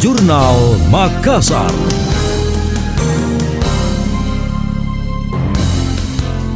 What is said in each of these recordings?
Jurnal Makassar.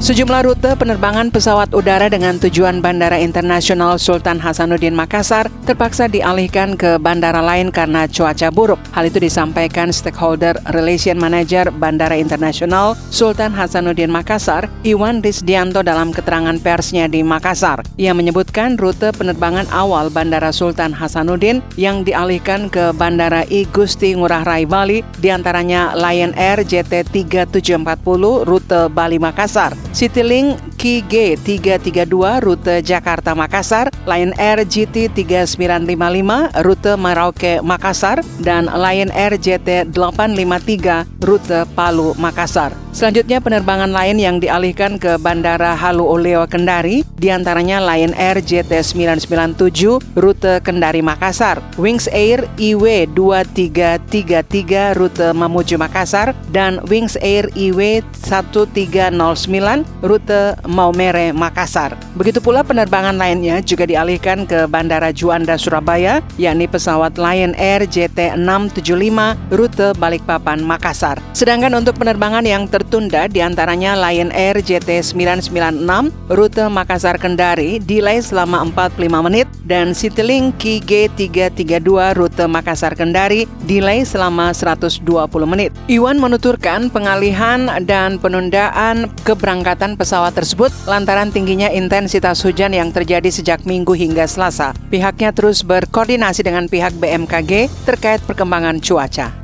Sejumlah rute penerbangan pesawat udara dengan tujuan Bandara Internasional Sultan Hasanuddin Makassar terpaksa dialihkan ke bandara lain karena cuaca buruk. Hal itu disampaikan stakeholder relation manager Bandara Internasional Sultan Hasanuddin Makassar, Iwan Risdianto dalam keterangan persnya di Makassar. Ia menyebutkan rute penerbangan awal Bandara Sultan Hasanuddin yang dialihkan ke Bandara I Gusti Ngurah Rai Bali di antaranya Lion Air JT 3740 rute Bali Makassar. Citylink KG 332 rute Jakarta Makassar, Lion Air GT 3955 rute Merauke Makassar, dan Lion Air JT 853 rute Palu Makassar. Selanjutnya penerbangan lain yang dialihkan ke Bandara Halu Oleo Kendari, di antaranya Lion Air JT997 rute Kendari Makassar, Wings Air IW 2333 rute Mamuju Makassar, dan Wings Air IW 1309 rute Maumere Makassar. Begitu pula penerbangan lainnya juga dialihkan ke Bandara Juanda Surabaya, yakni pesawat Lion Air JT675 rute Balikpapan Makassar. Sedangkan untuk penerbangan yang ter tertunda di antaranya Lion Air JT996 rute Makassar Kendari delay selama 45 menit dan Citylink KG332 rute Makassar Kendari delay selama 120 menit. Iwan menuturkan pengalihan dan penundaan keberangkatan pesawat tersebut lantaran tingginya intensitas hujan yang terjadi sejak Minggu hingga Selasa. Pihaknya terus berkoordinasi dengan pihak BMKG terkait perkembangan cuaca.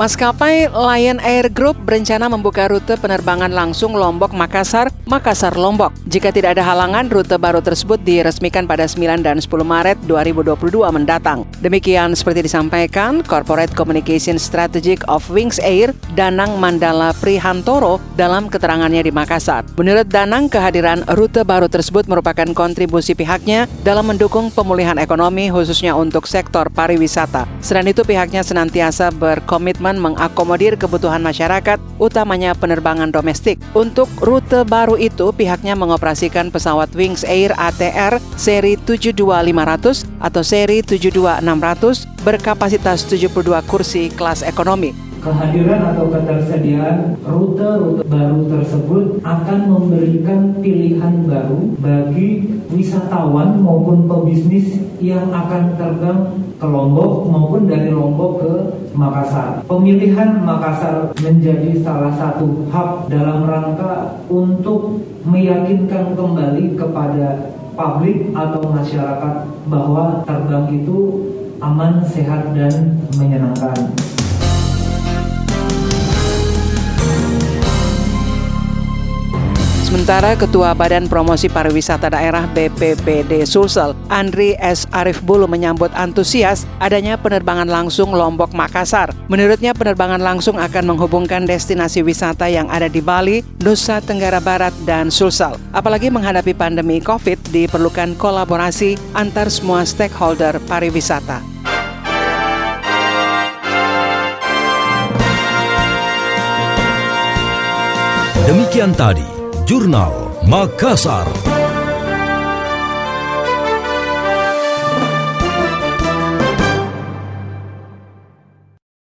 Maskapai Lion Air Group berencana membuka rute penerbangan langsung Lombok Makassar, Makassar Lombok. Jika tidak ada halangan, rute baru tersebut diresmikan pada 9 dan 10 Maret 2022 mendatang. Demikian seperti disampaikan Corporate Communication Strategic of Wings Air, Danang Mandala Prihantoro dalam keterangannya di Makassar. Menurut Danang, kehadiran rute baru tersebut merupakan kontribusi pihaknya dalam mendukung pemulihan ekonomi khususnya untuk sektor pariwisata. Selain itu, pihaknya senantiasa berkomitmen berkomitmen mengakomodir kebutuhan masyarakat, utamanya penerbangan domestik. Untuk rute baru itu, pihaknya mengoperasikan pesawat Wings Air ATR seri 72500 atau seri 72600 berkapasitas 72 kursi kelas ekonomi kehadiran atau ketersediaan rute-rute baru tersebut akan memberikan pilihan baru bagi wisatawan maupun pebisnis yang akan terbang ke Lombok maupun dari Lombok ke Makassar. Pemilihan Makassar menjadi salah satu hub dalam rangka untuk meyakinkan kembali kepada publik atau masyarakat bahwa terbang itu aman, sehat, dan menyenangkan. Sementara Ketua Badan Promosi Pariwisata Daerah BPPD Sulsel, Andri S. Arif Bulu menyambut antusias adanya penerbangan langsung Lombok Makassar. Menurutnya penerbangan langsung akan menghubungkan destinasi wisata yang ada di Bali, Nusa Tenggara Barat, dan Sulsel. Apalagi menghadapi pandemi COVID, diperlukan kolaborasi antar semua stakeholder pariwisata. Demikian tadi Jurnal Makassar.